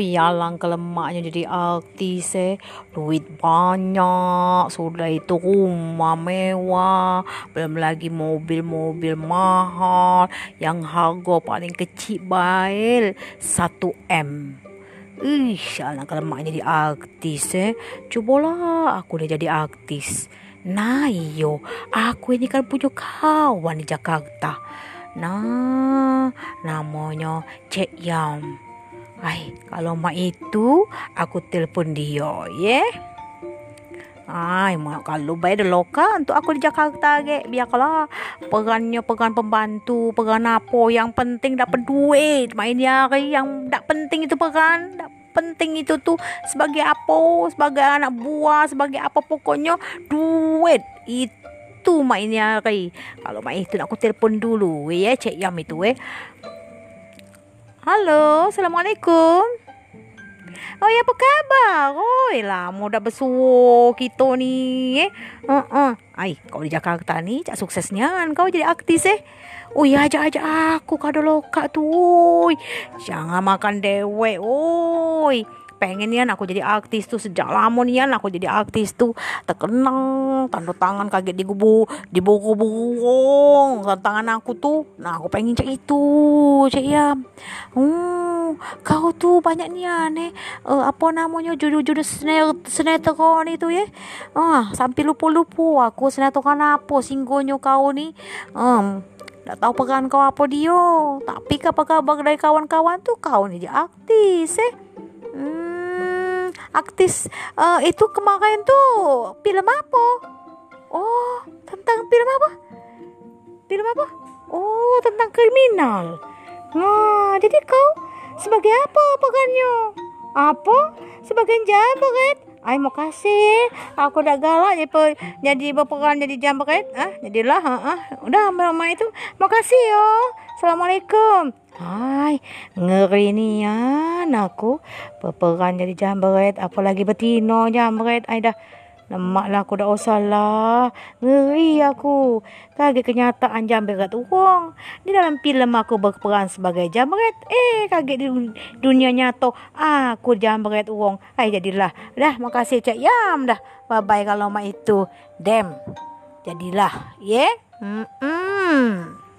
yalang kelemaknya jadi artis eh. Duit banyak, sudah itu rumah mewah, belum lagi mobil-mobil mahal yang harga paling kecil bail 1M. Ih, alang kelemaknya jadi artis eh. Cubalah aku dah jadi artis. Nah, iyo, aku ini kan punya kawan di Jakarta. Nah, namanya Cek Yam. Ay, kalau mak itu aku telepon dia, ya. Yeah? Ay, mak kalau bayar loka untuk aku di Jakarta ge, biarlah perannya peran pembantu, peran apa yang penting dapat duit. Main hari yang tak penting itu peran, tak penting itu tuh sebagai apa, sebagai anak buah, sebagai apa pokoknya duit itu mainnya hari. Kalau main itu aku telepon dulu, ya cek yam itu, eh. Halo, Assalamualaikum. Oh ya, apa kabar? Oh, lama dah bersuara kita ni. Eh? Uh -uh. Ay, kau di Jakarta ni, cak suksesnya kan kau jadi artis eh. Oh ya, ajak-ajak aku kado loka tu. Oi. Jangan makan dewek. Oi pengen nian aku jadi artis tuh sejak lama nian aku jadi artis tuh terkenal tanda tangan kaget di gubu di buku burung tangan aku tuh. Nah aku pengen cek itu cek ya. Hmm kau tuh banyak nian eh. Uh, apa namanya judul-judul sinetron itu ya. Ah sampai lupa-lupa aku sinetron apa singgonyo kau nih. Um, tak tahu peran kau apa dia. Tapi apa kabar dari kawan-kawan tuh kau nih artis eh. hmm artis uh, itu kemarin tuh film apa? Oh, tentang film apa? Film apa? Oh, tentang kriminal. Nah, jadi kau sebagai apa perannya? Apa? Sebagai jambret? Ay, mau kasih. Aku udah galak jadi, jadi berperan jadi jambret. Ah, jadilah. Ah, ah. Udah, mama itu. Makasih yo. Assalamualaikum. Hai, ngeri nian aku berperan jadi jambret, apalagi betina jambret. Ai dah lemak lah aku dah usah. Ngeri aku. Kaget kenyataan jambret uang. Di dalam filem aku berperan sebagai jambret. Eh, kaget di dunia nyata aku jambret uang. Ai jadilah. Dah, makasih Cak Yam dah. Bye-bye kalau mak itu. Dem. Jadilah, ya. Yeah? Hmm. -mm.